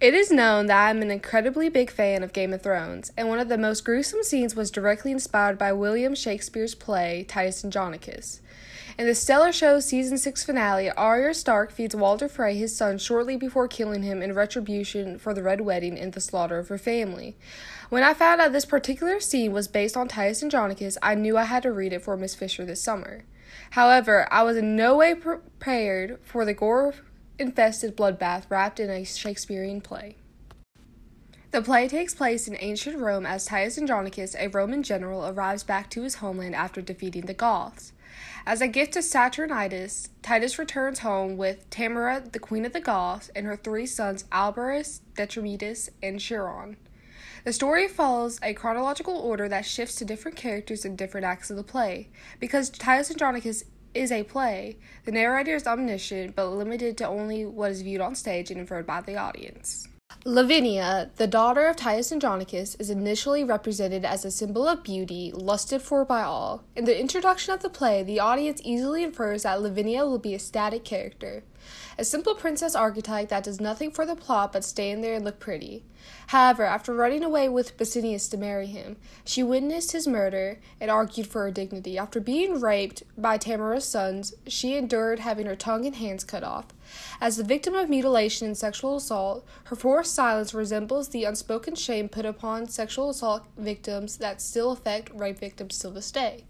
It is known that I'm an incredibly big fan of Game of Thrones, and one of the most gruesome scenes was directly inspired by William Shakespeare's play Titus Andronicus. In the stellar show's season 6 finale, Arya Stark feeds Walder Frey his son shortly before killing him in retribution for the Red Wedding and the slaughter of her family. When I found out this particular scene was based on Titus Andronicus, I knew I had to read it for Miss Fisher this summer. However, I was in no way prepared for the gore infested bloodbath wrapped in a Shakespearean play. The play takes place in ancient Rome as Titus Andronicus, a Roman general, arrives back to his homeland after defeating the Goths. As a gift to Saturninus, Titus returns home with Tamora, the queen of the Goths, and her three sons Alarbus, Demetrius, and Chiron. The story follows a chronological order that shifts to different characters in different acts of the play. Because Titus Andronicus is a play, the narrator is omniscient but limited to only what is viewed on stage and inferred by the audience. Lavinia, the daughter of Titus Andronicus, is initially represented as a symbol of beauty, lusted for by all. In the introduction of the play, the audience easily infers that Lavinia will be a static character a simple princess archetype that does nothing for the plot but stay in there and look pretty. However, after running away with Bassianus to marry him, she witnessed his murder and argued for her dignity. After being raped by Tamora's sons, she endured having her tongue and hands cut off. As the victim of mutilation and sexual assault, her forced silence resembles the unspoken shame put upon sexual assault victims that still affect rape victims to this day.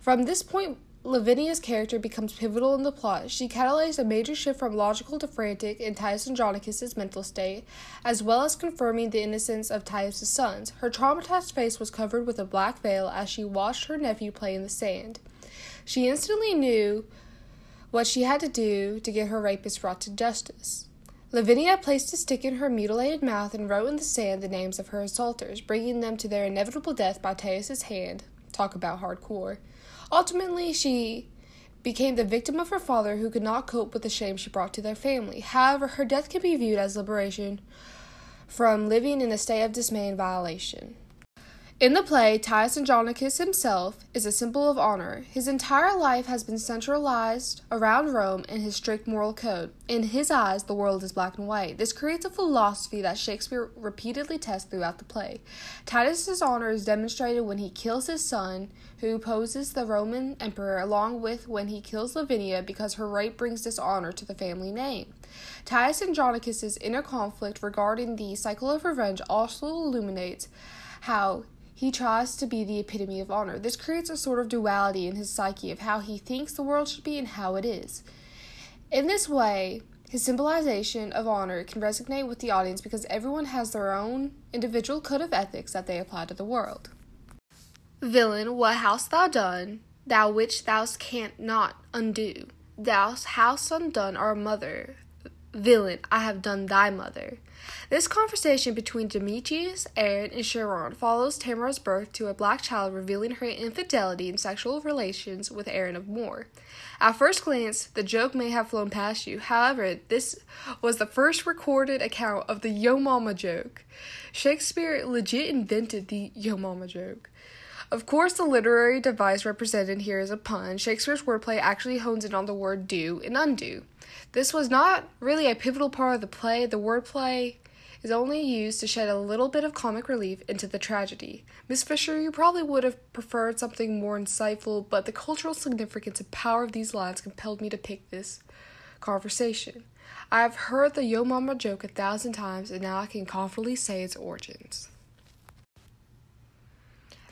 From this point Lavinia's character becomes pivotal in the plot. She catalyzed a major shift from logical to frantic in Titus Andronicus' mental state, as well as confirming the innocence of Titus' sons. Her traumatized face was covered with a black veil as she watched her nephew play in the sand. She instantly knew what she had to do to get her rapist brought to justice. Lavinia placed a stick in her mutilated mouth and wrote in the sand the names of her assaulters, bringing them to their inevitable death by Titus' hand. Talk about hardcore. Ultimately, she became the victim of her father who could not cope with the shame she brought to their family. However, her death can be viewed as liberation from living in a state of dismay and violation. In the play, Titus Andronicus himself is a symbol of honor. His entire life has been centralized around Rome and his strict moral code. In his eyes, the world is black and white. This creates a philosophy that Shakespeare repeatedly tests throughout the play. Titus's honor is demonstrated when he kills his son, who opposes the Roman emperor, along with when he kills Lavinia because her rape brings dishonor to the family name. Titus Andronicus's inner conflict regarding the cycle of revenge also illuminates how he tries to be the epitome of honor. This creates a sort of duality in his psyche of how he thinks the world should be and how it is. In this way, his symbolization of honor can resonate with the audience because everyone has their own individual code of ethics that they apply to the world. Villain, what hast thou done, thou which thou canst not undo? Thou hast undone our mother. Villain, I have done thy mother. This conversation between Demetrius, Aaron, and Chiron follows Tamora's birth to a black child revealing her infidelity in sexual relations with Aaron of Moor. At first glance, the joke may have flown past you. However, this was the first recorded account of the Yo Mama joke. Shakespeare legit invented the Yo Mama joke. Of course, the literary device represented here is a pun. Shakespeare's wordplay actually hones in on the word do and undo. This was not really a pivotal part of the play. The wordplay is only used to shed a little bit of comic relief into the tragedy. Miss Fisher, you probably would have preferred something more insightful, but the cultural significance and power of these lines compelled me to pick this conversation. I have heard the Yo Mama joke a thousand times, and now I can confidently say its origins.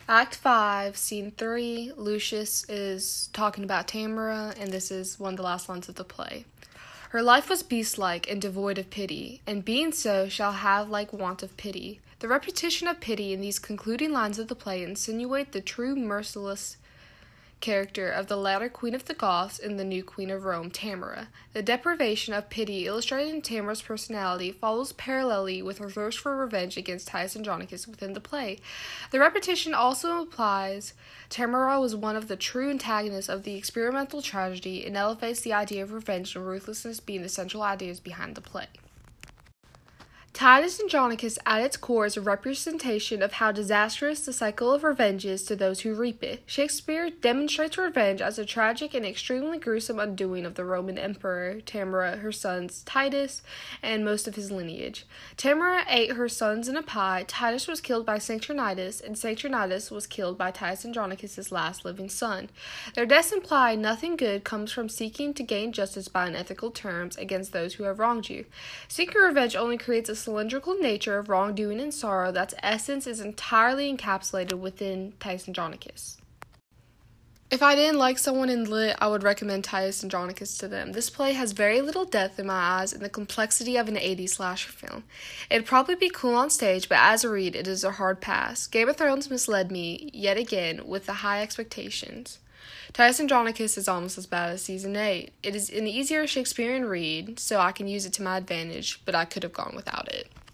Act 5, Scene 3, Lucius is talking about Tamora, and this is one of the last lines of the play. Her life was beast-like and devoid of pity, and being so shall have like want of pity. The repetition of pity in these concluding lines of the play insinuate the true merciless character of the latter Queen of the Goths and the new Queen of Rome, Tamora. The deprivation of pity illustrated in Tamora's personality follows parallelly with her thirst for revenge against Titus Andronicus within the play. The repetition also implies Tamara was one of the true antagonists of the experimental tragedy and elevates the idea of revenge and ruthlessness being the central ideas behind the play. Titus Andronicus at its core is a representation of how disastrous the cycle of revenge is to those who reap it. Shakespeare demonstrates revenge as a tragic and extremely gruesome undoing of the Roman Emperor Tamora, her sons Titus, and most of his lineage. Tamora ate her sons in a pie, Titus was killed by Saturninus, and Saturninus was killed by Titus Andronicus's last living son. Their deaths imply nothing good comes from seeking to gain justice by unethical terms against those who have wronged you. Seeking revenge only creates a cylindrical nature of wrongdoing and sorrow that's essence is entirely encapsulated within Titus Andronicus. If I didn't like someone in Lit, I would recommend Titus Andronicus to them. This play has very little depth in my eyes and the complexity of an 80s slasher film. It'd probably be cool on stage, but as a read, it is a hard pass. Game of Thrones misled me, yet again, with the high expectations. Titus Andronicus is almost as bad as season 8. It is an easier Shakespearean read, so I can use it to my advantage, but I could have gone without it.